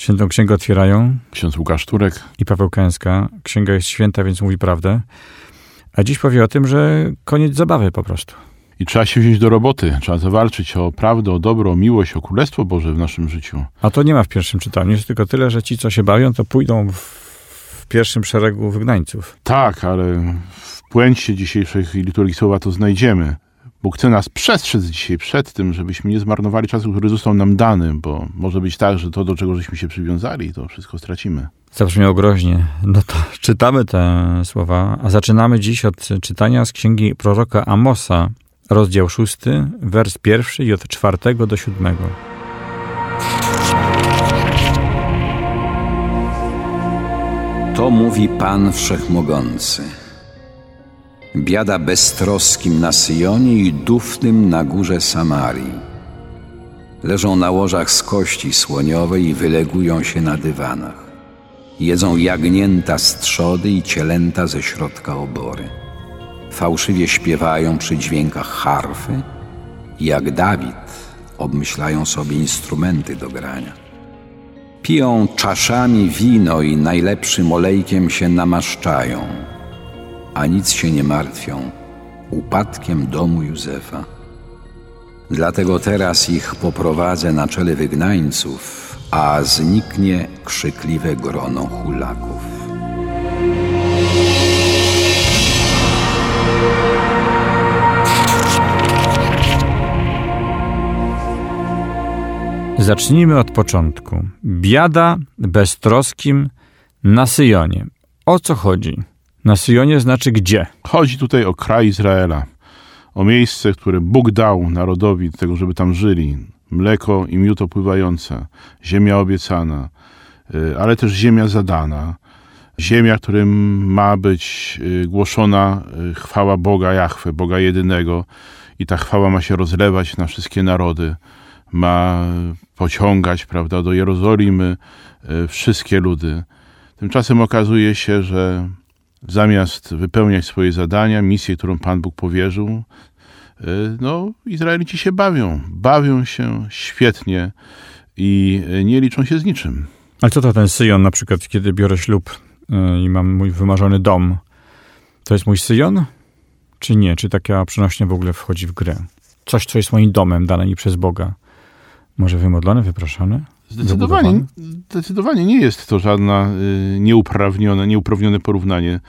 Świętą Księgę otwierają Ksiądz Łukasz Turek. i Paweł Kęska. Księga jest święta, więc mówi prawdę. A dziś powie o tym, że koniec zabawy po prostu. I trzeba się wziąć do roboty. Trzeba zawalczyć o prawdę, o dobro, o miłość, o Królestwo Boże w naszym życiu. A to nie ma w pierwszym czytaniu. Jest tylko tyle, że ci, co się bawią, to pójdą w, pierwszym szeregu wygnańców. Tak, ale w puencie dzisiejszej liturgii słowa to znajdziemy. Bóg chce nas przestrzec dzisiaj przed tym, żebyśmy nie zmarnowali czasu, który został nam dany, bo może być tak, że to, do czego żeśmy się przywiązali, to wszystko stracimy. Zabrzmiało groźnie. No to czytamy te słowa, a zaczynamy dziś od czytania z księgi proroka Amosa, rozdział szósty, wers pierwszy i od czwartego do siódmego. To mówi Pan Wszechmogący. Biada beztroskim na Syjonie i dufnym na górze Samarii. Leżą na łożach z kości słoniowej i wylegują się na dywanach. Jedzą jagnięta z trzody i cielęta ze środka obory. Fałszywie śpiewają przy dźwiękach harfy jak Dawid obmyślają sobie instrumenty do grania. Piją czaszami wino i najlepszym olejkiem się namaszczają, a nic się nie martwią upadkiem domu Józefa. Dlatego teraz ich poprowadzę na czele wygnańców, a zniknie krzykliwe grono hulaków. Zacznijmy od początku. Biada beztroskim na Syjonie. O co chodzi? Na Syjonie znaczy gdzie? Chodzi tutaj o kraj Izraela, o miejsce, które Bóg dał narodowi do tego, żeby tam żyli. Mleko i miód opływające, ziemia obiecana, y, ale też ziemia zadana. Ziemia, którym ma być y, głoszona y, chwała Boga Jahwe, Boga jedynego i ta chwała ma się rozlewać na wszystkie narody. Ma pociągać, prawda, do Jerozolimy wszystkie ludy. Tymczasem okazuje się, że zamiast wypełniać swoje zadania, misję, którą Pan Bóg powierzył, no, Izraelici się bawią. Bawią się świetnie i nie liczą się z niczym. Ale co to ten Syjon na przykład, kiedy biorę ślub y, i mam mój wymarzony dom? To jest mój Syjon? Czy nie? Czy taka przenośnia w ogóle wchodzi w grę? Coś, co jest moim domem, dane mi przez Boga. Może wymodlony, wyproszony? Zdecydowanie, zdecydowanie nie jest to żadne y, nieuprawnione, nieuprawnione porównanie.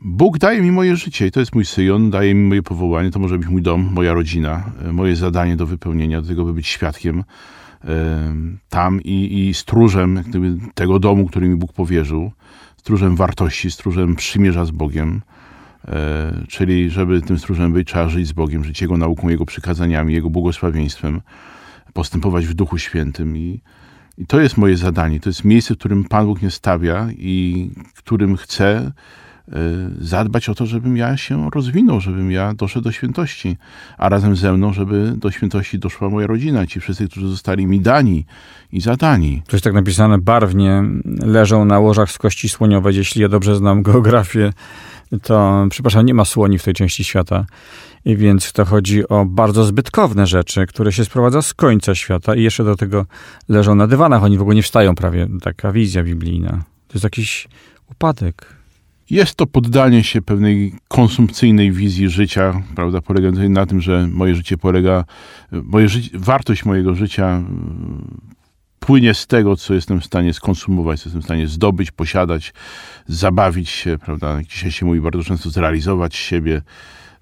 Bóg daje mi moje życie i to jest mój Syjon, daje mi moje powołanie, to może być mój dom, moja rodzina, y, moje zadanie do wypełnienia, do tego, by być świadkiem y, tam i, i stróżem gdyby, tego domu, który mi Bóg powierzył, stróżem wartości, stróżem przymierza z Bogiem. E, Czyli, żeby tym stróżem być, trzeba żyć z Bogiem, żyć Jego nauką, Jego przykazaniami, Jego błogosławieństwem, postępować w Duchu Świętym i, i to jest moje zadanie. To jest miejsce, w którym Pan Bóg mnie stawia i którym chce e, zadbać o to, żebym ja się rozwinął, żebym ja doszedł do świętości, a razem ze mną, żeby do świętości doszła moja rodzina, ci wszyscy, którzy zostali mi dani i zadani. Jest tak napisane barwnie. Leżą na łożach z kości słoniowej. Jeśli ja dobrze znam geografię, to, przepraszam, nie ma słoni w tej części świata. I więc to chodzi o bardzo zbytkowne rzeczy, które się sprowadza z końca świata i jeszcze do tego leżą na dywanach. Oni w ogóle nie wstają prawie. Taka wizja biblijna. To jest jakiś upadek. Jest to poddanie się pewnej konsumpcyjnej wizji życia, prawda, polegającej na tym, że moje życie polega, moje wartość mojego życia płynie z tego, co jestem w stanie skonsumować, co jestem w stanie zdobyć, posiadać, zabawić się, prawda, jak dzisiaj się mówi bardzo często, zrealizować siebie,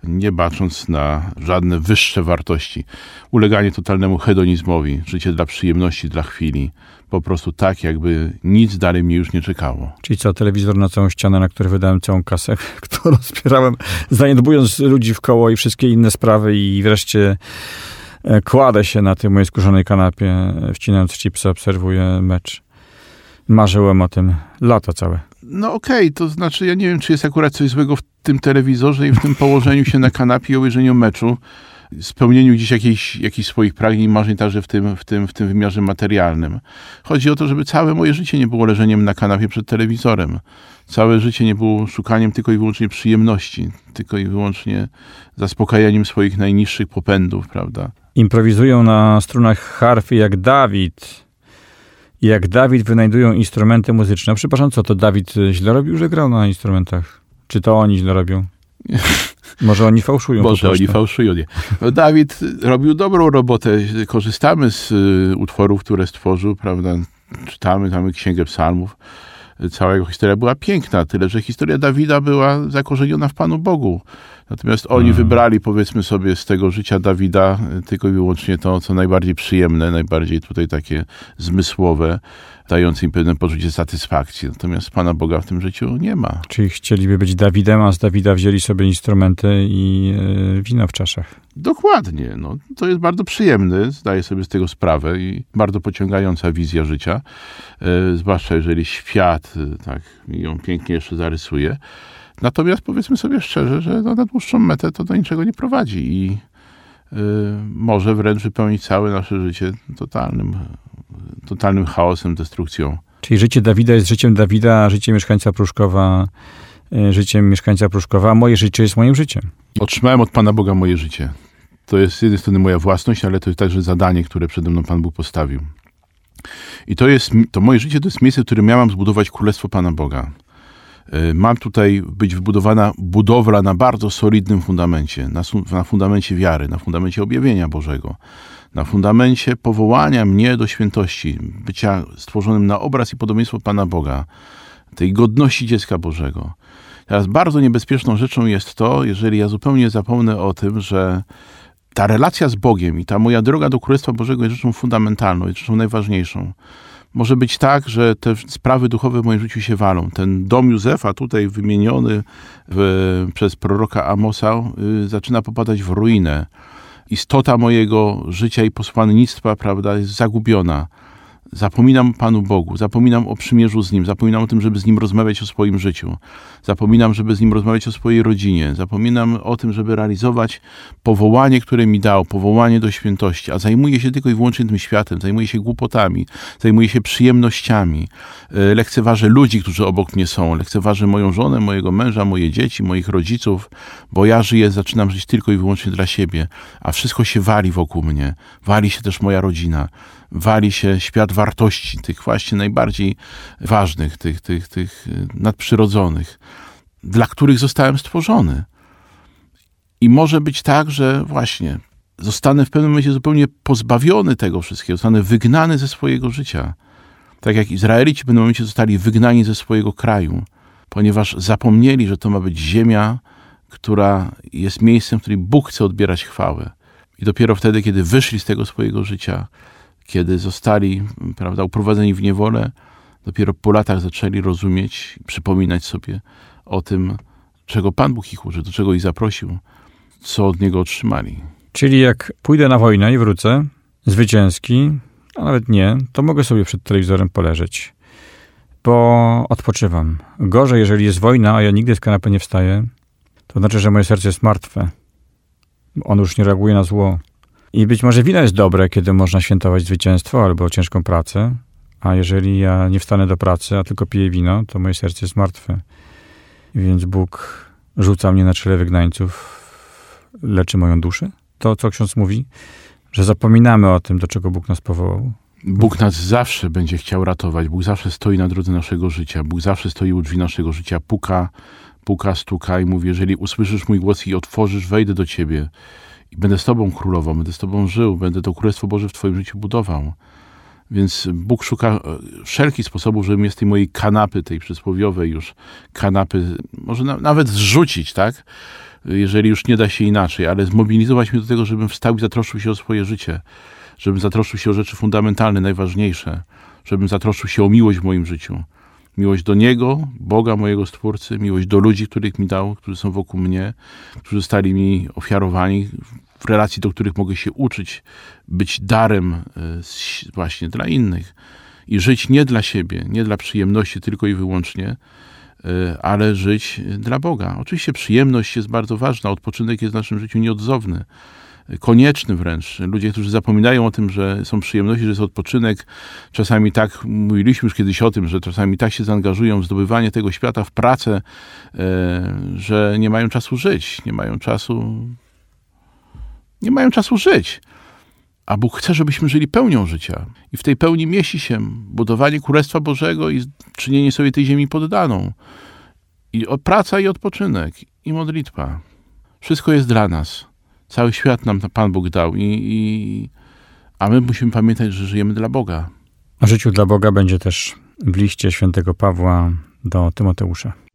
nie bacząc na żadne wyższe wartości. Uleganie totalnemu hedonizmowi, życie dla przyjemności, dla chwili. Po prostu tak, jakby nic dalej mnie już nie czekało. Czyli co, telewizor na całą ścianę, na który wydałem całą kasę, którą zbierałem, zaniedbując ludzi w koło i wszystkie inne sprawy i wreszcie kładę się na tej mojej skórzonej kanapie, e, wcinając chipsy, obserwuję mecz. Marzyłem o tym lata całe. No okej, to znaczy ja nie wiem, czy jest akurat coś złego w tym telewizorze i w tym położeniu się na kanapie i obejrzeniu meczu, spełnieniu gdzieś jakichś, jakichś swoich pragnień, marzeń także w tym, w, tym, w tym wymiarze materialnym. Chodzi o to, żeby całe moje życie nie było leżeniem na kanapie przed telewizorem. Całe życie nie było szukaniem tylko i wyłącznie przyjemności, tylko i wyłącznie zaspokajaniem swoich najniższych popędów, prawda? Improwizują na strunach harfy jak Dawid. Jak Dawid wynajdują instrumenty muzyczne. Przepraszam, co to Dawid źle robił, że grał na instrumentach? Czy to oni źle robią? Może oni fałszują. Może oni fałszują, nie. No, Dawid robił dobrą robotę. Korzystamy z y, utworów, które stworzył, prawda? Czytamy tam Księgę Psalmów. Cała jego historia była piękna, tyle że historia Dawida była zakorzeniona w Panu Bogu. Natomiast oni wybrali, powiedzmy sobie, z tego życia Dawida tylko i wyłącznie to, co najbardziej przyjemne, najbardziej tutaj takie zmysłowe, dające im pewne poczucie satysfakcji. Natomiast Pana Boga w tym życiu nie ma. Czyli chcieliby być Dawidem, a z Dawida wzięli sobie instrumenty i e, wino w czaszach. Dokładnie. No, to jest bardzo przyjemne, zdaję sobie z tego sprawę i bardzo pociągająca wizja życia, e, zwłaszcza jeżeli świat e, tak ją pięknie jeszcze zarysuje. Natomiast powiedzmy sobie szczerze, że no, na dłuższą metę to do niczego nie prowadzi i e, może wręcz wypełnić całe nasze życie totalnym, totalnym chaosem, destrukcją. Czyli życie Dawida jest życiem Dawida, życie mieszkańca Pruszkowa e, życiem mieszkańca Pruszkowa, a moje życie jest moim życiem. Otrzymałem od Pana Boga moje życie. To jest z jednej strony moja własność, ale to jest także zadanie, które przede mną Pan Bóg postawił. I to jest, to moje życie to jest miejsce, w którym miałam zbudować Królestwo Pana Boga. Y, Mam tutaj być wybudowana budowla na bardzo solidnym fundamencie, na, na fundamencie wiary, na fundamencie objawienia Bożego, na fundamencie powołania mnie do świętości, bycia stworzonym na obraz i podobieństwo Pana Boga, tej godności dziecka Bożego. Teraz bardzo niebezpieczną rzeczą jest to, jeżeli ja zupełnie zapomnę o tym, że ta relacja z Bogiem i ta moja droga do Królestwa Bożego jest rzeczą fundamentalną, jest rzeczą najważniejszą. Może być tak, że te sprawy duchowe w moim życiu się walą. Ten dom Józefa, tutaj wymieniony w, przez proroka Amosa, y, zaczyna popadać w ruinę. Istota mojego życia i posłannictwa, prawda, jest zagubiona. Zapominam Panu Bogu, zapominam o przymierzu z Nim, zapominam o tym, żeby z Nim rozmawiać o swoim życiu, zapominam, żeby z Nim rozmawiać o swojej rodzinie, zapominam o tym, żeby realizować powołanie, które mi dał, powołanie do świętości, a zajmuję się tylko i wyłącznie tym światem, zajmuję się głupotami, zajmuję się przyjemnościami, e, lekceważę ludzi, którzy obok mnie są, lekceważę moją żonę, mojego męża, moje dzieci, moich rodziców, bo ja żyję, zaczynam żyć tylko i wyłącznie dla siebie, a wszystko się wali wokół mnie, wali się też moja rodzina, wali się świat wartości, tych właśnie najbardziej ważnych, tych, tych, tych y, nadprzyrodzonych, dla których zostałem stworzony. I może być tak, że właśnie zostanę w pewnym momencie zupełnie pozbawiony tego wszystkiego, zostanę wygnany ze swojego życia. Tak jak Izraelici w pewnym momencie zostali wygnani ze swojego kraju, ponieważ zapomnieli, że to ma być ziemia, która jest miejscem, w którym Bóg chce odbierać chwałę. I dopiero wtedy, kiedy wyszli z tego swojego życia, kiedy zostali prawda, uprowadzeni w niewolę, dopiero po latach zaczęli rozumieć, przypominać sobie o tym, czego Pan Bóg ich użył, do czego ich zaprosił, co od Niego otrzymali. Czyli jak pójdę na wojnę i wrócę zwycięski, a nawet nie, to mogę sobie przed telewizorem poleżeć, bo odpoczywam. Gorzej, jeżeli jest wojna, a ja nigdy z kanapy nie wstaję, to znaczy, że moje serce jest martwe. On już nie reaguje na zło. I być może wino jest dobre, kiedy można świętować zwycięstwo albo ciężką pracę, a jeżeli ja nie wstanę do pracy, a tylko piję wino, to moje serce jest martwe. Więc Bóg rzuca mnie na czele wygnańców, leczy moją duszę. To, co ksiądz mówi, że zapominamy o tym, do czego Bóg nas powołał. Bóg nas zawsze będzie chciał ratować. Bóg zawsze stoi na drodze naszego życia. Bóg zawsze stoi u drzwi naszego życia, puka, puka, stuka i mówi, jeżeli usłyszysz mój głos i otworzysz, wejdę do ciebie i będę z tobą królował, będę z tobą żył, będę to Królestwo Boże w twoim życiu budował. Więc Bóg szuka e, wszelkich sposobów, żeby mnie z tej mojej kanapy, tej przysłowiowej już kanapy, może na, nawet zrzucić, tak? Jeżeli już nie da się inaczej, ale zmobilizować mnie do tego, żebym wstał i zatroszczył się o swoje życie, żebym zatroszczył się o rzeczy fundamentalne, najważniejsze, żebym zatroszczył się o miłość w moim życiu, Miłość do Niego, Boga mojego Stwórcy, miłość do ludzi, których mi dał, którzy są wokół mnie, którzy zostali mi ofiarowani, w relacji do których mogę się uczyć, być darem e, właśnie dla innych i żyć nie dla siebie, nie dla przyjemności tylko i wyłącznie, e, ale żyć dla Boga. Oczywiście przyjemność jest bardzo ważna, odpoczynek jest w naszym życiu nieodzowny konieczny wręcz. Ludzie, którzy zapominają o tym, że są przyjemności, że jest odpoczynek, czasami tak, mówiliśmy już kiedyś o tym, że czasami tak się zaangażują w zdobywanie tego świata, w pracę, e, że nie mają czasu żyć, nie mają czasu, nie mają czasu żyć. A Bóg chce, żebyśmy żyli pełnią życia. I w tej pełni mieści się budowanie Królestwa Bożego i czynienie sobie tej ziemi poddaną. I praca i odpoczynek, i modlitwa. Wszystko jest dla nas. Cały świat nam Pan Bóg dał, i, i, a my musimy pamiętać, że żyjemy dla Boga. O życiu dla Boga będzie też w liście świętego Pawła do Tymoteusza.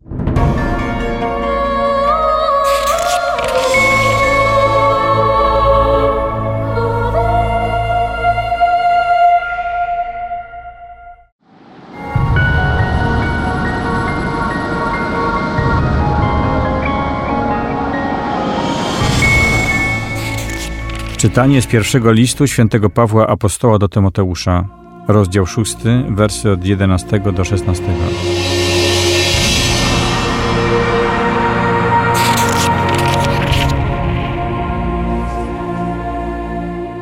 Czytanie z pierwszego listu świętego Pawła Apostoła do Tymoteusza, rozdział 6, wersy od 11 do 16.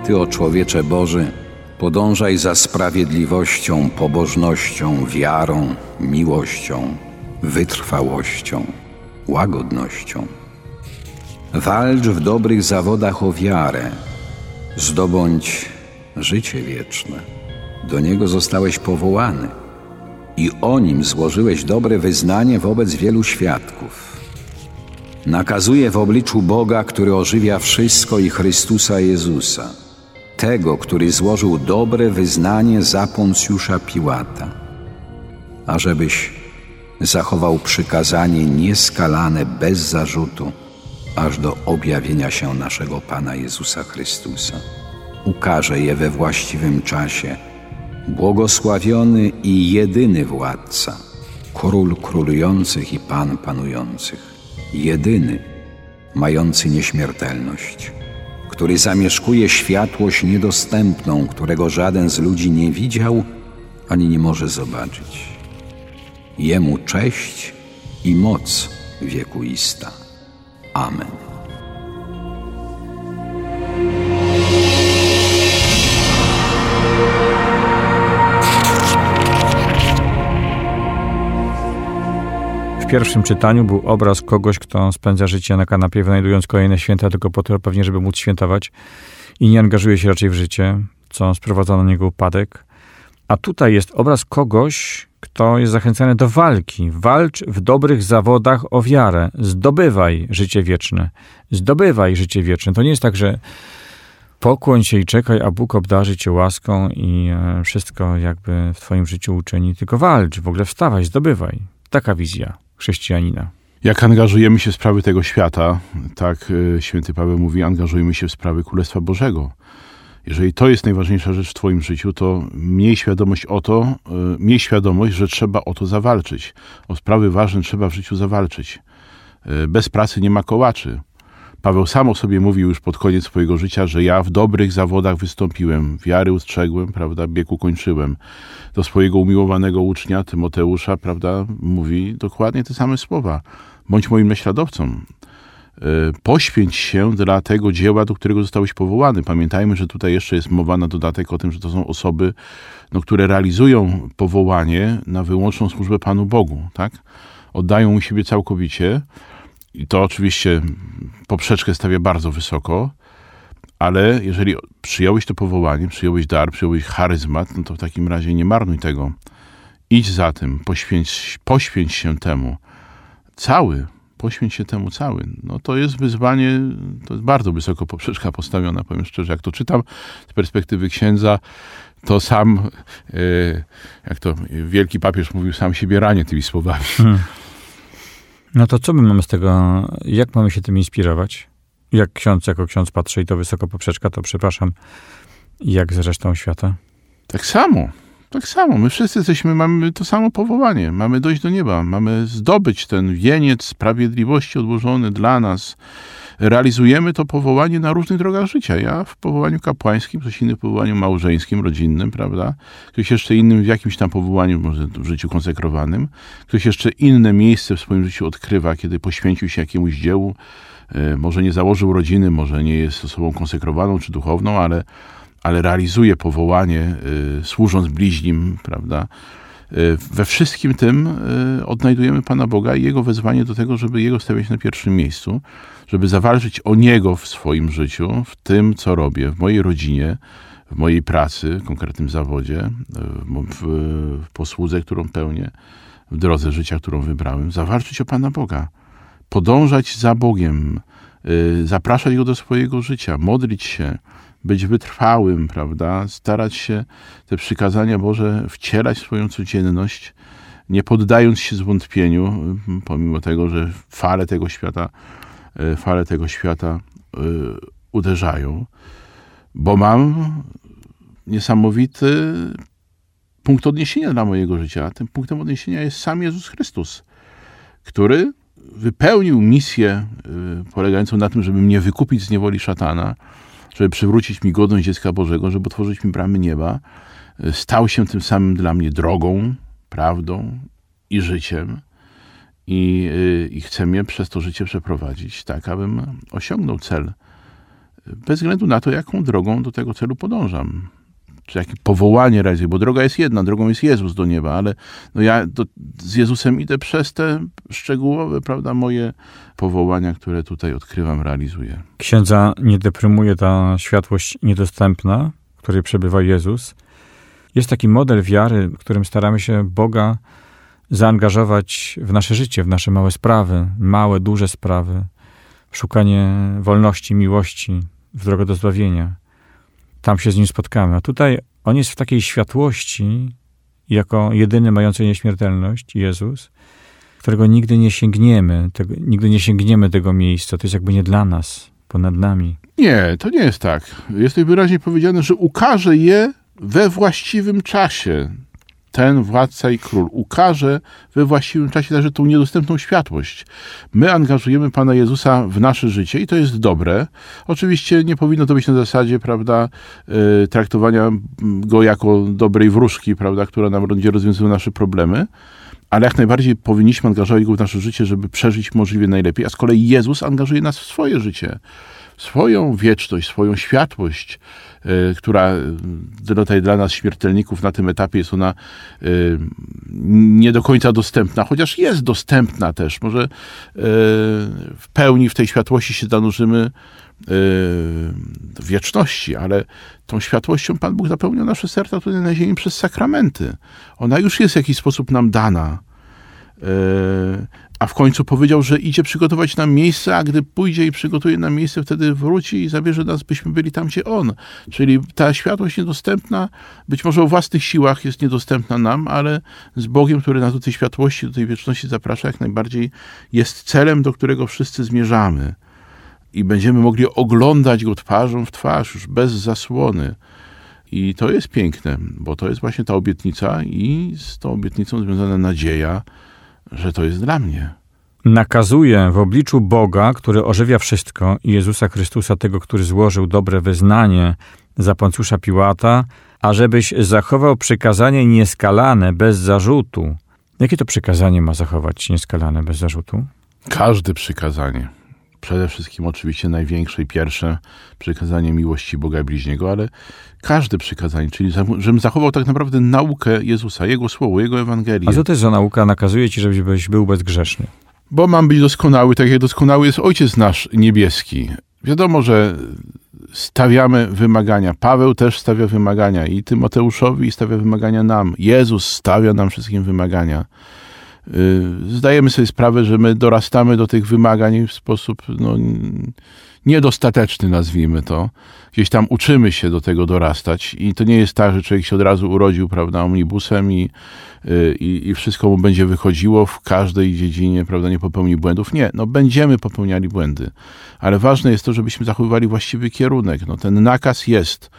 Ty, o człowiecze Boży, podążaj za sprawiedliwością, pobożnością, wiarą, miłością, wytrwałością, łagodnością. Walcz w dobrych zawodach o wiarę, zdobądź życie wieczne. Do niego zostałeś powołany i o nim złożyłeś dobre wyznanie wobec wielu świadków. Nakazuję w obliczu Boga, który ożywia wszystko i Chrystusa Jezusa, tego, który złożył dobre wyznanie za Poncjusza Piłata, ażebyś zachował przykazanie nieskalane bez zarzutu, aż do objawienia się naszego Pana Jezusa Chrystusa. Ukaże je we właściwym czasie. Błogosławiony i jedyny władca, król królujących i pan panujących, jedyny, mający nieśmiertelność, który zamieszkuje światłość niedostępną, którego żaden z ludzi nie widział ani nie może zobaczyć. Jemu cześć i moc wiekuista. Amen. W pierwszym czytaniu był obraz kogoś, kto spędza życie na kanapie, wynajdując kolejne święta tylko po to pewnie, żeby móc świętować i nie angażuje się raczej w życie, co sprowadza na niego upadek. A tutaj jest obraz kogoś, kto jest zachęcany do walki. Walcz w dobrych zawodach o wiarę. Zdobywaj życie wieczne. Zdobywaj życie wieczne. To nie jest tak, że pokłoń się i czekaj, a Bóg obdarzy cię łaską i e, wszystko jakby w twoim życiu uczyni. Tylko walcz, w ogóle wstawaj, zdobywaj. Taka wizja chrześcijanina. Jak angażujemy się w sprawy tego świata, tak e, święty Paweł mówi, angażujmy się w sprawy Królestwa Bożego. Jeżeli to jest najważniejsza rzecz w Twoim życiu, to miej świadomość o to, e, miej świadomość, że trzeba o to zawalczyć. O sprawy ważne trzeba w życiu zawalczyć. E, bez pracy nie ma kołaczy. Paweł sam o sobie mówił już pod koniec swojego życia, że ja w dobrych zawodach wystąpiłem, wiary ustrzegłem, prawda, biegu kończyłem. Do swojego umiłowanego ucznia Tymoteusza, prawda, mówi dokładnie te same słowa. Bądź moim naśladowcą. Y, poświęć się dla tego dzieła, do którego zostałeś powołany. Pamiętajmy, że tutaj jeszcze jest mowa na dodatek o tym, że to są osoby, no, które realizują powołanie na wyłączną służbę Panu Bogu, tak? Oddają mu siebie całkowicie i to oczywiście poprzeczkę stawia bardzo wysoko, ale jeżeli przyjąłeś to powołanie, przyjąłeś dar, przyjąłeś charyzmat, no to w takim razie nie marnuj tego. Idź za tym, poświęć, poświęć się temu. Cały, poświęć się temu cały. No to jest wyzwanie, to jest bardzo wysoko poprzeczka postawiona, powiem szczerze. Jak to czytam z perspektywy księdza, to sam, e, jak to wielki papież mówił, sam siebie ranie tymi słowami. Hmm. No to co my mamy z tego, jak mamy się tym inspirować? Jak ksiądz, jako ksiądz patrzy i to wysoko poprzeczka, to przepraszam, jak z resztą świata? Tak samo. Tak samo, my wszyscy jesteśmy, mamy to samo powołanie, mamy dojść do nieba, mamy zdobyć ten wieniec sprawiedliwości odłożony dla nas. Realizujemy to powołanie na różnych drogach życia. Ja w powołaniu kapłańskim, ktoś inny w powołaniu małżeńskim, rodzinnym, prawda? Ktoś jeszcze innym w jakimś tam powołaniu, może w życiu konsekrowanym. Ktoś jeszcze inne miejsce w swoim życiu odkrywa, kiedy poświęcił się jakiemuś dziełu. E, może nie założył rodziny, może nie jest osobą konsekrowaną czy duchowną, ale ale realizuje powołanie, y, służąc bliźnim, prawda? Y, we wszystkim tym y, odnajdujemy Pana Boga i Jego wezwanie do tego, żeby Jego stawiać na pierwszym miejscu, żeby zawalczyć o Niego w swoim życiu, w tym, co robię, w mojej rodzinie, w mojej pracy, w konkretnym zawodzie, w, w posłudze, którą pełnię, w drodze życia, którą wybrałem, zawalczyć o Pana Boga, podążać za Bogiem, zapraszać Go do swojego życia, modlić się, być wytrwałym, prawda? Starać się te przykazania Boże wcielać w swoją codzienność, nie poddając się zwątpieniu, pomimo tego, że fale tego świata, e, fale tego świata e, uderzają, bo mam niesamowity punkt odniesienia dla mojego życia. Tym punktem odniesienia jest sam Jezus Chrystus, który wypełnił misję e, polegającą na tym, żeby mnie wykupić z niewoli szatana, żeby przywrócić mi godność dziecka Bożego, żeby otworzyć mi bramy nieba, stał się tym samym dla mnie drogą, prawdą i życiem. I, y, i chce mnie przez to życie przeprowadzić tak, abym osiągnął cel. Bez względu na to, jaką drogą do tego celu podążam czy jakie powołanie realizuję, bo droga jest jedna, drogą jest Jezus do nieba, ale no ja do, z Jezusem idę przez te szczegółowe, prawda, moje powołania, które tutaj odkrywam, realizuję. Księdza nie deprymuje ta światłość niedostępna, w której przebywa Jezus. Jest taki model wiary, w którym staramy się Boga zaangażować w nasze życie, w nasze małe sprawy, małe, duże sprawy, szukanie wolności, miłości, w drogę do zbawienia tam się z nim spotkamy. A tutaj on jest w takiej światłości, jako jedyny mający nieśmiertelność, Jezus, którego nigdy nie sięgniemy, tego, nigdy nie sięgniemy tego miejsca. To jest jakby nie dla nas, ponad nami. Nie, to nie jest tak. Jest tutaj wyraźnie powiedziane, że ukaże je we właściwym czasie ten władca i król ukaże we właściwym czasie także tą niedostępną światłość. My angażujemy Pana Jezusa w nasze życie i to jest dobre. Oczywiście nie powinno to być na zasadzie, prawda, y, traktowania go jako dobrej wróżki, prawda, która nam będzie rozwiązywać nasze problemy, ale jak najbardziej powinniśmy angażować go w nasze życie, żeby przeżyć możliwie najlepiej, a z kolei Jezus angażuje nas w swoje życie swoją wieczność, swoją światłość, e, która tutaj dla nas śmiertelników na tym etapie jest ona e, nie do końca dostępna, chociaż jest dostępna też. Może e, w pełni w tej światłości się zanurzymy wieczności, ale tą światłością Pan Bóg zapełnia nasze serca tutaj na ziemi przez sakramenty. Ona już jest w jakiś sposób nam dana a w końcu powiedział, że idzie przygotować nam miejsce, a gdy pójdzie i przygotuje nam miejsce, wtedy wróci i zabierze nas, byśmy byli tam, gdzie On. Czyli ta światłość niedostępna, być może o własnych siłach jest niedostępna nam, ale z Bogiem, który nas do tej światłości, do tej wieczności zaprasza, jak najbardziej jest celem, do którego wszyscy zmierzamy. I będziemy mogli oglądać Go twarzą w twarz, już bez zasłony. I to jest piękne, bo to jest właśnie ta obietnica i z tą obietnicą związana nadzieja, że to jest dla mnie. Nakazuje w obliczu Boga, który ożywia wszystko, i Jezusa Chrystusa, tego, który złożył dobre wyznanie za Poncjusza Piłata, ażebyś zachował przykazanie nieskalane, bez zarzutu. Jakie to przykazanie ma zachować nieskalane, bez zarzutu? Każde przykazanie. Przede wszystkim oczywiście największe i pierwsze przykazanie miłości Boga bliźniego, ale każde przykazanie, czyli żebym zachował tak naprawdę naukę Jezusa, Jego Słowo, Jego Ewangelię. A co to jest za nauka? Nakazuje ci, żebyś był bezgrzeszny. Bo mam być doskonały, tak jak doskonały jest Ojciec nasz niebieski. Wiadomo, że stawiamy wymagania. Paweł też stawia wymagania i Tymoteuszowi stawia wymagania nam. Jezus stawia nam wszystkim wymagania. Y, zdajemy sobie sprawę, że my dorastamy do tych wymagań w sposób no, niedostateczny, nazwijmy to. Gdzieś tam uczymy się do tego dorastać i to nie jest tak, że człowiek się od razu urodził, prawda, omnibusem i, y, i, i wszystko mu będzie wychodziło w każdej dziedzinie, prawda, nie popełni błędów. Nie, no będziemy popełniali błędy, ale ważne jest to, żebyśmy zachowywali właściwy kierunek. No, ten nakaz jest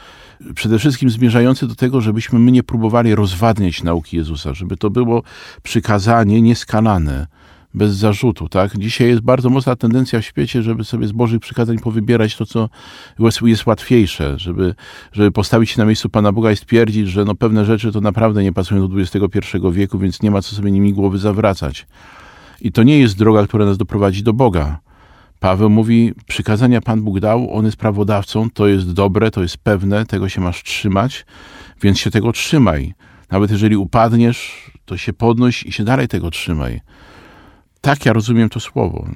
przede wszystkim zmierzający do tego, żebyśmy my nie próbowali rozwadniać nauki Jezusa, żeby to było przykazanie nieskalane, bez zarzutu, tak? Dzisiaj jest bardzo mocna tendencja w świecie, żeby sobie z Bożych przykazań powybierać to, co jest łatwiejsze, żeby, żeby postawić się na miejscu Pana Boga i stwierdzić, że no pewne rzeczy to naprawdę nie pasują do XXI wieku, więc nie ma co sobie nimi głowy zawracać. I to nie jest droga, która nas doprowadzi do Boga. Paweł mówi, przykazania Pan Bóg dał, on jest prawodawcą, to jest dobre, to jest pewne, tego się masz trzymać, więc się tego trzymaj. Nawet jeżeli upadniesz, to się podnoś i się dalej tego trzymaj. Tak ja rozumiem to słowo.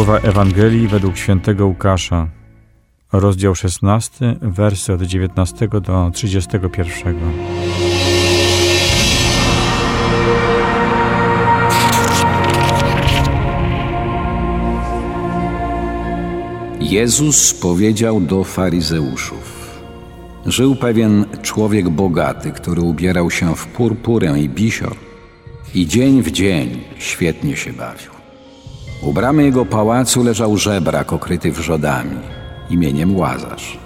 Słowa Ewangelii według świętego Łukasza, rozdział 16, wersy od 19 do 31. Jezus powiedział do faryzeuszów: Żył pewien człowiek bogaty, który ubierał się w purpurę i bisior i dzień w dzień świetnie się bawił. U bramy jego pałacu leżał żebrak okryty wrzodami imieniem Łazarz.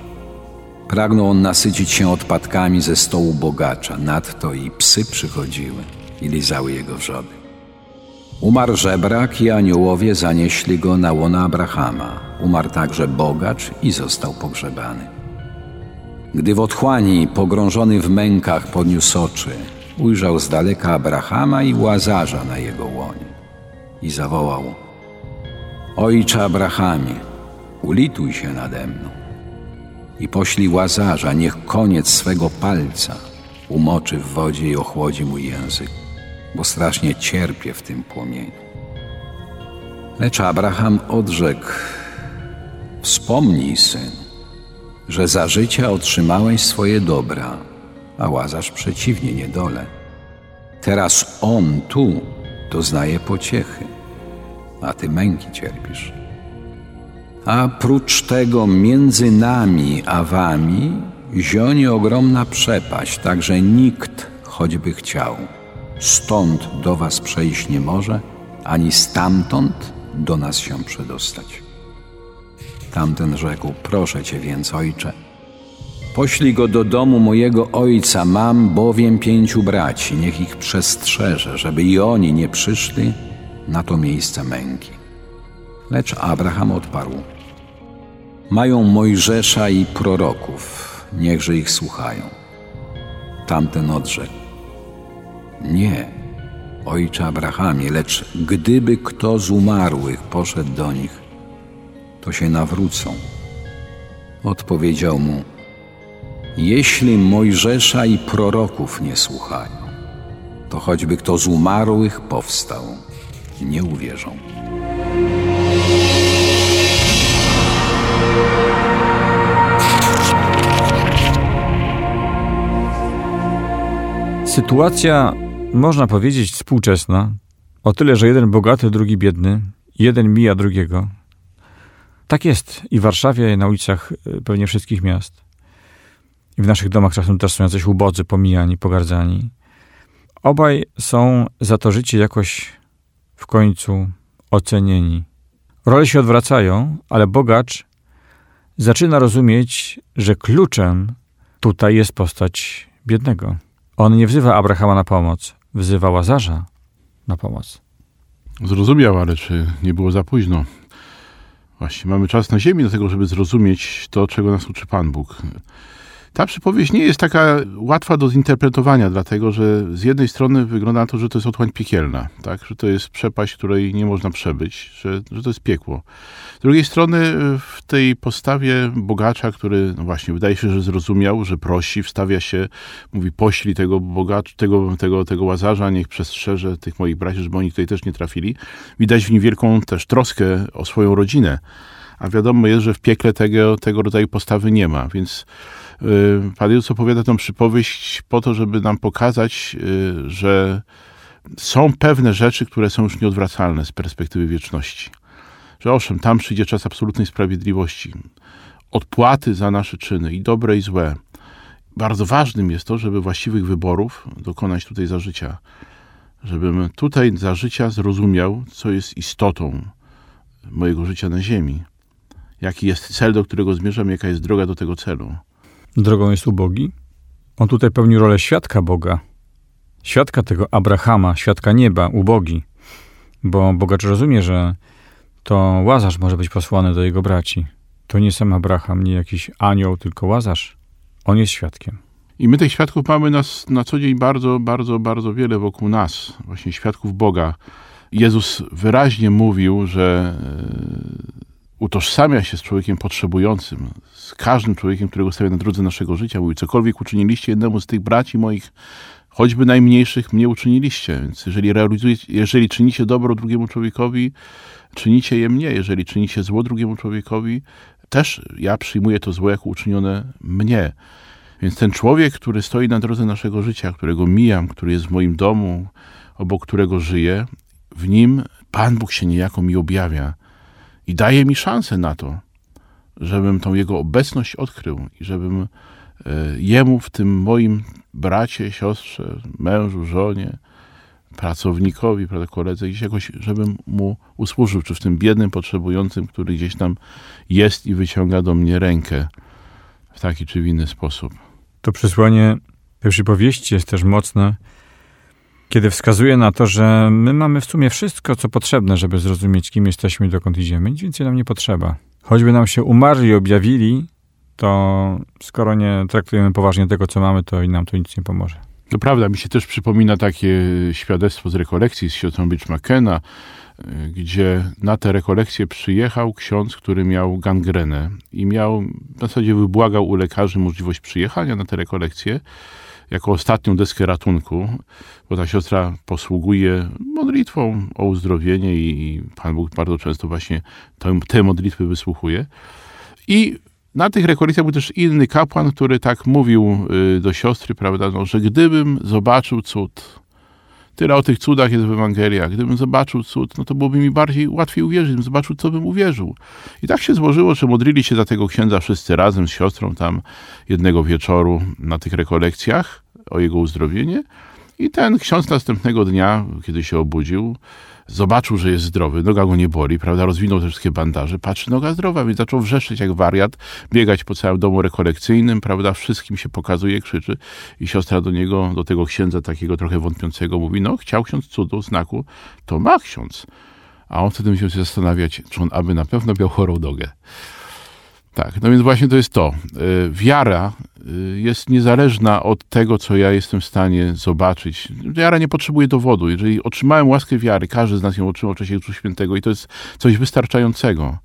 Pragnął on nasycić się odpadkami ze stołu bogacza, nadto i psy przychodziły i lizały jego wrzody. Umarł żebrak i aniołowie zanieśli go na łona Abrahama. Umarł także bogacz i został pogrzebany. Gdy w otchłani, pogrążony w mękach, podniósł oczy, ujrzał z daleka Abrahama i Łazarza na jego łonie i zawołał Ojcze Abrahamie, ulituj się nade mną i poślij Łazarza, niech koniec swego palca umoczy w wodzie i ochłodzi mój język, bo strasznie cierpię w tym płomieniu. Lecz Abraham odrzekł, wspomnij, syn, że za życia otrzymałeś swoje dobra, a Łazarz przeciwnie niedole. Teraz on tu doznaje pociechy, a ty męki cierpisz. A prócz tego między nami a wami zionie ogromna przepaść, tak że nikt, choćby chciał, stąd do was przejść nie może, ani stamtąd do nas się przedostać. Tamten rzekł, proszę cię więc, ojcze, poślij go do domu mojego ojca, mam bowiem pięciu braci, niech ich przestrzeże, żeby i oni nie przyszli na to miejsce męki. Lecz Abraham odparł, mają Mojżesza i proroków, niechże ich słuchają. Tamten odrzekł, nie, ojcze Abrahamie, lecz gdyby kto z umarłych poszedł do nich, to się nawrócą. Odpowiedział mu, jeśli Mojżesza i proroków nie słuchają, to choćby kto z umarłych powstał, nie uwierzą. Sytuacja, można powiedzieć, współczesna, o tyle, że jeden bogaty, drugi biedny, jeden mija drugiego. Tak jest i w Warszawie, i na ulicach y, pewnie wszystkich miast. I w naszych domach czasem też są jacyś ubodzy, pomijani, pogardzani. Obaj są za to życie jakoś w końcu ocenieni. Role się odwracają, ale bogacz zaczyna rozumieć, że kluczem tutaj jest postać biednego. On nie wzywa Abrahama na pomoc, wzywa Łazarza na pomoc. Zrozumiał, ale czy nie było za późno? Właśnie, mamy czas na ziemi do tego, żeby zrozumieć to, czego nas uczy Pan Bóg. Ta przypowieść nie jest taka łatwa do zinterpretowania, dlatego że z jednej strony wygląda na to, że to jest otchłań piekielna, tak? że to jest przepaść, której nie można przebyć, że, że to jest piekło. Z drugiej strony w tej postawie bogacza, który no właśnie wydaje się, że zrozumiał, że prosi, wstawia się, mówi poślij tego bogacza, tego, tego, tego łazarza, niech przestrzeże tych moich braci, żeby oni tutaj też nie trafili. Widać w nim wielką też troskę o swoją rodzinę. A wiadomo jest, że w piekle tego, tego rodzaju postawy nie ma, więc Y, Pan Jezus opowiada tę przypowieść po to, żeby nam pokazać, y, że są pewne rzeczy, które są już nieodwracalne z perspektywy wieczności. że owszem, tam przyjdzie czas absolutnej sprawiedliwości, odpłaty za nasze czyny i dobre i złe. Bardzo ważnym jest to, żeby właściwych wyborów dokonać tutaj za życia. Żebym tutaj za życia zrozumiał, co jest istotą mojego życia na ziemi. Jaki jest cel, do którego zmierzam, jaka jest droga do tego celu. Drogą jest ubogi? On tutaj pełni rolę świadka Boga. Świadka tego Abrahama, świadka nieba, ubogi. Bo bogacz rozumie, że to Łazarz może być posłany do jego braci. To nie sam Abraham, nie jakiś anioł, tylko Łazarz. On jest świadkiem. I my tych świadków mamy nas na co dzień bardzo, bardzo, bardzo wiele wokół nas. Właśnie świadków Boga. Jezus wyraźnie mówił, że e, utożsamia się z człowiekiem potrzebującym, z każdym człowiekiem, którego stawia na drodze naszego życia. Mówi, cokolwiek uczyniliście jednemu z tych braci moich, choćby najmniejszych, mnie uczyniliście. Więc jeżeli, realizujecie, jeżeli czynicie dobro drugiemu człowiekowi, czynicie je mnie. Jeżeli czynicie zło drugiemu człowiekowi, też ja przyjmuję to zło jako uczynione mnie. Więc ten człowiek, który stoi na drodze naszego życia, którego mijam, który jest w moim domu, obok którego żyję, w nim Pan Bóg się niejako mi objawia i daje mi szansę na to, żebym tą Jego obecność odkrył i żebym e, Jemu w tym moim bracie, siostrze, mężu, żonie, pracownikowi, koledze, gdzieś jakoś, żebym mu usłużył, czy w tym biednym, potrzebującym, który gdzieś tam jest i wyciąga do mnie rękę w taki czy w inny sposób. To przesłanie tej przypowieści jest też mocne, kiedy wskazuje na to, że my mamy w sumie wszystko, co potrzebne, żeby zrozumieć, kim jesteśmy i dokąd idziemy. Nic więcej nam nie potrzeba. Choćby nam się umarli objawili, to skoro nie traktujemy poważnie tego, co mamy, to i nam to nic nie pomoże. To prawda, mi się też przypomina takie świadectwo z rekolekcji z siostrą Beach McKenna, gdzie na te rekolekcje przyjechał ksiądz, który miał gangrenę i miał, w zasadzie wybłagał u lekarzy możliwość przyjechania na te rekolekcje jako ostatnią deskę ratunku, bo ta siostra posługuje modlitwą o uzdrowienie i Pan Bóg bardzo często właśnie te, te modlitwy wysłuchuje. I na tych rekolekcjach był też inny kapłan, który tak mówił y, do siostry, prawda, no, że gdybym zobaczył cud, tyle o tych cudach jest w Ewangeliach, gdybym zobaczył cud, no to byłoby mi bardziej łatwiej uwierzyć, gdybym zobaczył, co bym uwierzył. I tak się złożyło, że modlili się za tego księdza wszyscy razem z siostrą tam jednego wieczoru na tych rekolekcjach o jego uzdrowienie. I ten ksiądz następnego dnia, kiedy się obudził, zobaczył, że jest zdrowy, noga go nie boli, prawda, rozwinął te wszystkie bandaże, patrzy, noga zdrowa, więc zaczął wrzeszczeć jak wariat, biegać po całym domu rekolekcyjnym, prawda, wszystkim się pokazuje, krzyczy i siostra do niego, do tego księdza takiego trochę wątpiącego mówi, no chciał ksiądz cudu, znaku, to ma ksiądz. A on wtedy musiał się zastanawiać, czy on aby na pewno miał chorą nogę. Tak, no więc właśnie to jest to. Y, wiara jest niezależna od tego, co ja jestem w stanie zobaczyć. Wiara nie potrzebuje dowodu. Jeżeli otrzymałem łaskę wiary, każdy z nas ją otrzymał w czasie Chrztu Świętego i to jest coś wystarczającego.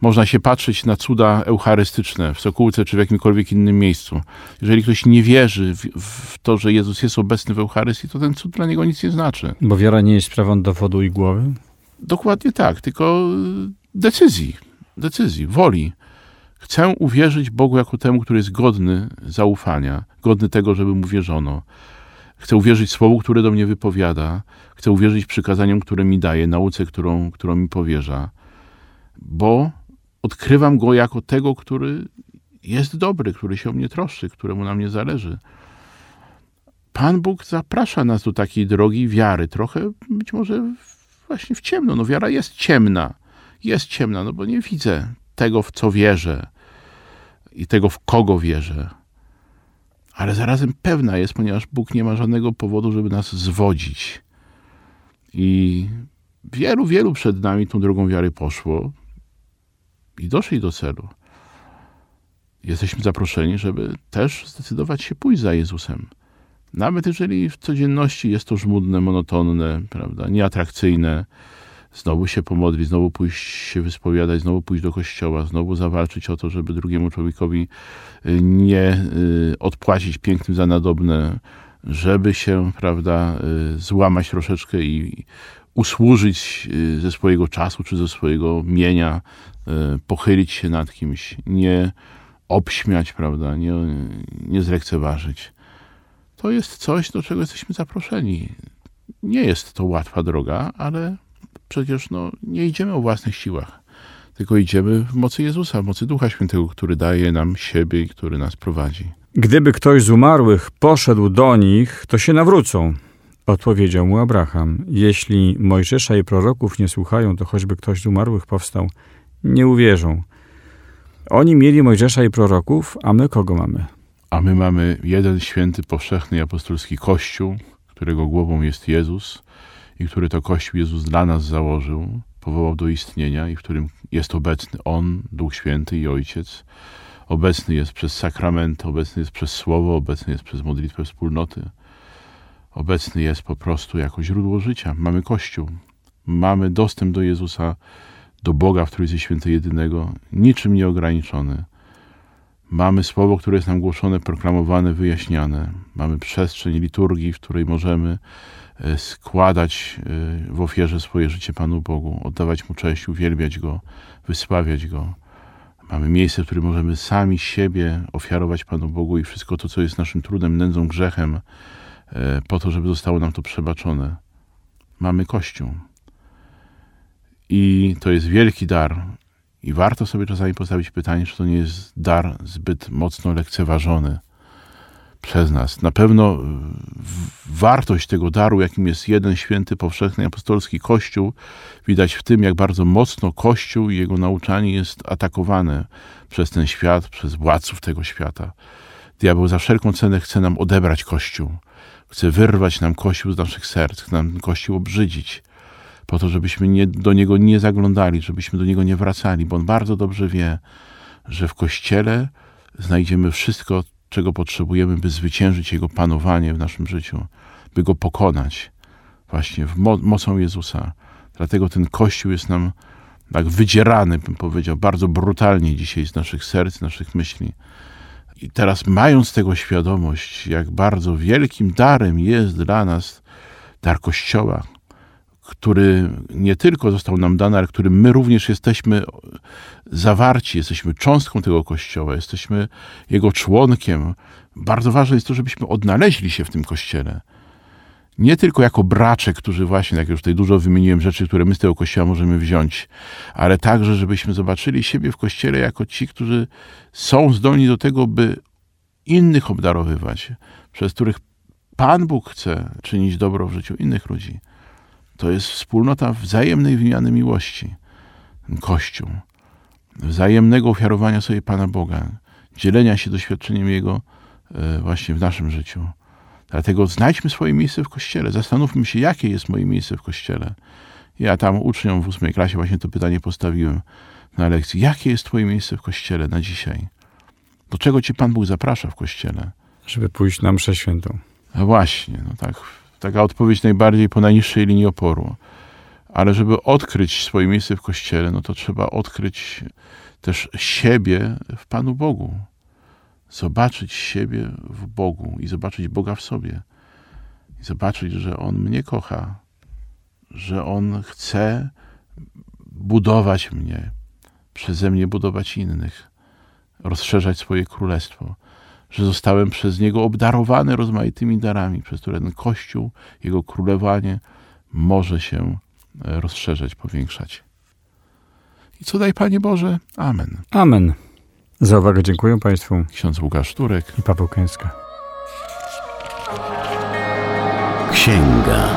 Można się patrzeć na cuda eucharystyczne w Sokółce czy w jakimkolwiek innym miejscu. Jeżeli ktoś nie wierzy w, w to, że Jezus jest obecny w Eucharystii, to ten cud dla niego nic nie znaczy. Bo wiara nie jest sprawą dowodu i głowy? Dokładnie tak, tylko decyzji, decyzji, woli. Chcę uwierzyć Bogu jako temu, który jest godny zaufania, godny tego, żeby mu wierzono. Chcę uwierzyć Słowu, które do mnie wypowiada. Chcę uwierzyć przykazaniom, które mi daje, nauce, którą, którą mi powierza. Bo odkrywam Go jako tego, który jest dobry, który się o mnie troszczy, któremu na mnie zależy. Pan Bóg zaprasza nas do takiej drogi wiary, trochę być może właśnie w ciemno. No wiara jest ciemna. Jest ciemna, no bo nie widzę tego, w co wierzę i tego, w kogo wierzę. Ale zarazem pewna jest, ponieważ Bóg nie ma żadnego powodu, żeby nas zwodzić. I wielu, wielu przed nami tą drogą wiary poszło i doszli do celu. Jesteśmy zaproszeni, żeby też zdecydować się pójść za Jezusem. Nawet jeżeli w codzienności jest to żmudne, monotonne, prawda, nieatrakcyjne, znowu się pomodlić, znowu pójść się wyspowiadać, znowu pójść do kościoła, znowu zawalczyć o to, żeby drugiemu człowiekowi y, nie y, odpłacić pięknym za nadobne, żeby się, prawda, y, złamać troszeczkę i usłużyć ze swojego czasu czy ze swojego mienia, pochylić się nad kimś, nie obśmiać, prawda, nie, nie zlekceważyć. To jest coś, do czego jesteśmy zaproszeni. Nie jest to łatwa droga, ale przecież no, nie idziemy o własnych siłach. tylko idziemy w mocy Jezusa, w mocy Ducha Świętego, który daje nam siebie i który nas prowadzi. Gdyby ktoś z umarłych poszedł do nich, to się nawrócą. Odpowiedział mu Abraham. Jeśli Mojżesza i proroków nie słuchają, to choćby ktoś z umarłych powstał, nie uwierzą. Oni mieli Mojżesza i proroków, a my kogo mamy? A my mamy jeden święty, powszechny apostolski Kościół, którego głową jest Jezus i który to Kościół Jezus dla nas założył, powołał do istnienia i w którym jest obecny On, Duch Święty i Ojciec. Obecny jest przez sakrament, obecny jest przez Słowo, obecny jest przez modlitwę wspólnoty. Obecny jest po prostu jako źródło życia. Mamy Kościół, mamy dostęp do Jezusa, do Boga w Trójcy Świętej Jedynego, niczym nieograniczony. Mamy Słowo, które jest nam głoszone, proklamowane, wyjaśniane. Mamy przestrzeń liturgii, w której możemy składać e, w ofierze swoje życie Panu Bogu, oddawać Mu cześć, uwielbiać Go, wysławiać Go. Mamy miejsce, w którym możemy sami siebie ofiarować Panu Bogu i wszystko to, co jest naszym trudem, nędzą, grzechem, e, po to, żeby zostało nam to przebaczone. Mamy Kościół. I to jest wielki dar. I warto sobie czasami postawić pytanie, czy to nie jest dar zbyt mocno lekceważony przez nas. Na pewno wartość tego daru, jakim jest jeden święty, powszechny apostolski Kościół, widać w tym, jak bardzo mocno Kościół i jego nauczanie jest atakowane przez ten świat, przez władców tego świata. Diabeł za wszelką cenę chce nam odebrać Kościół. Chce wyrwać nam Kościół z naszych serc, chce nam Kościół obrzydzić po to, żebyśmy nie, do niego nie zaglądali, żebyśmy do niego nie wracali, bo on bardzo dobrze wie, że w kościele znajdziemy wszystko, czego potrzebujemy, by zwyciężyć jego panowanie w naszym życiu, by go pokonać, właśnie w mo mocą Jezusa. Dlatego ten kościół jest nam tak wydzierany, bym powiedział, bardzo brutalnie dzisiaj z naszych serc, naszych myśli. I teraz, mając tego świadomość, jak bardzo wielkim darem jest dla nas dar Kościoła, który nie tylko został nam dany, ale którym my również jesteśmy zawarci, jesteśmy cząstką tego Kościoła, jesteśmy jego członkiem. Bardzo ważne jest to, żebyśmy odnaleźli się w tym Kościele. Nie tylko jako bracze, którzy właśnie, jak już tutaj dużo wymieniłem rzeczy, które my z tego Kościoła możemy wziąć, ale także, żebyśmy zobaczyli siebie w Kościele jako ci, którzy są zdolni do tego, by innych obdarowywać, przez których Pan Bóg chce czynić dobro w życiu innych ludzi. To jest wspólnota wzajemnej wymiany miłości. Kościół. Wzajemnego ofiarowania sobie Pana Boga. Dzielenia się doświadczeniem Jego e, właśnie w naszym życiu. Dlatego znajdźmy swoje miejsce w Kościele. Zastanówmy się, jakie jest moje miejsce w Kościele. Ja tam uczniom w ósmej klasie właśnie to pytanie postawiłem na lekcji. Jakie jest twoje miejsce w Kościele na dzisiaj? Do czego cię Pan Bóg zaprasza w Kościele? Żeby pójść na mszę świętą. A właśnie, no tak Taka odpowiedź najbardziej po najniższej linii oporu. Ale żeby odkryć swoje miejsce w Kościele, no to trzeba odkryć też siebie w Panu Bogu. Zobaczyć siebie w Bogu i zobaczyć Boga w sobie. I zobaczyć, że On mnie kocha, że On chce budować mnie, przeze mnie budować innych, rozszerzać swoje królestwo że zostałem przez Niego obdarowany rozmaitymi darami, przez które ten Kościół, Jego królowanie może się e, rozszerzać, powiększać. I co daj Panie Boże? Amen. Amen. Za uwagę dziękuję Państwu. Ksiądz Łukasz Turek i Paweł Kęska. Księga.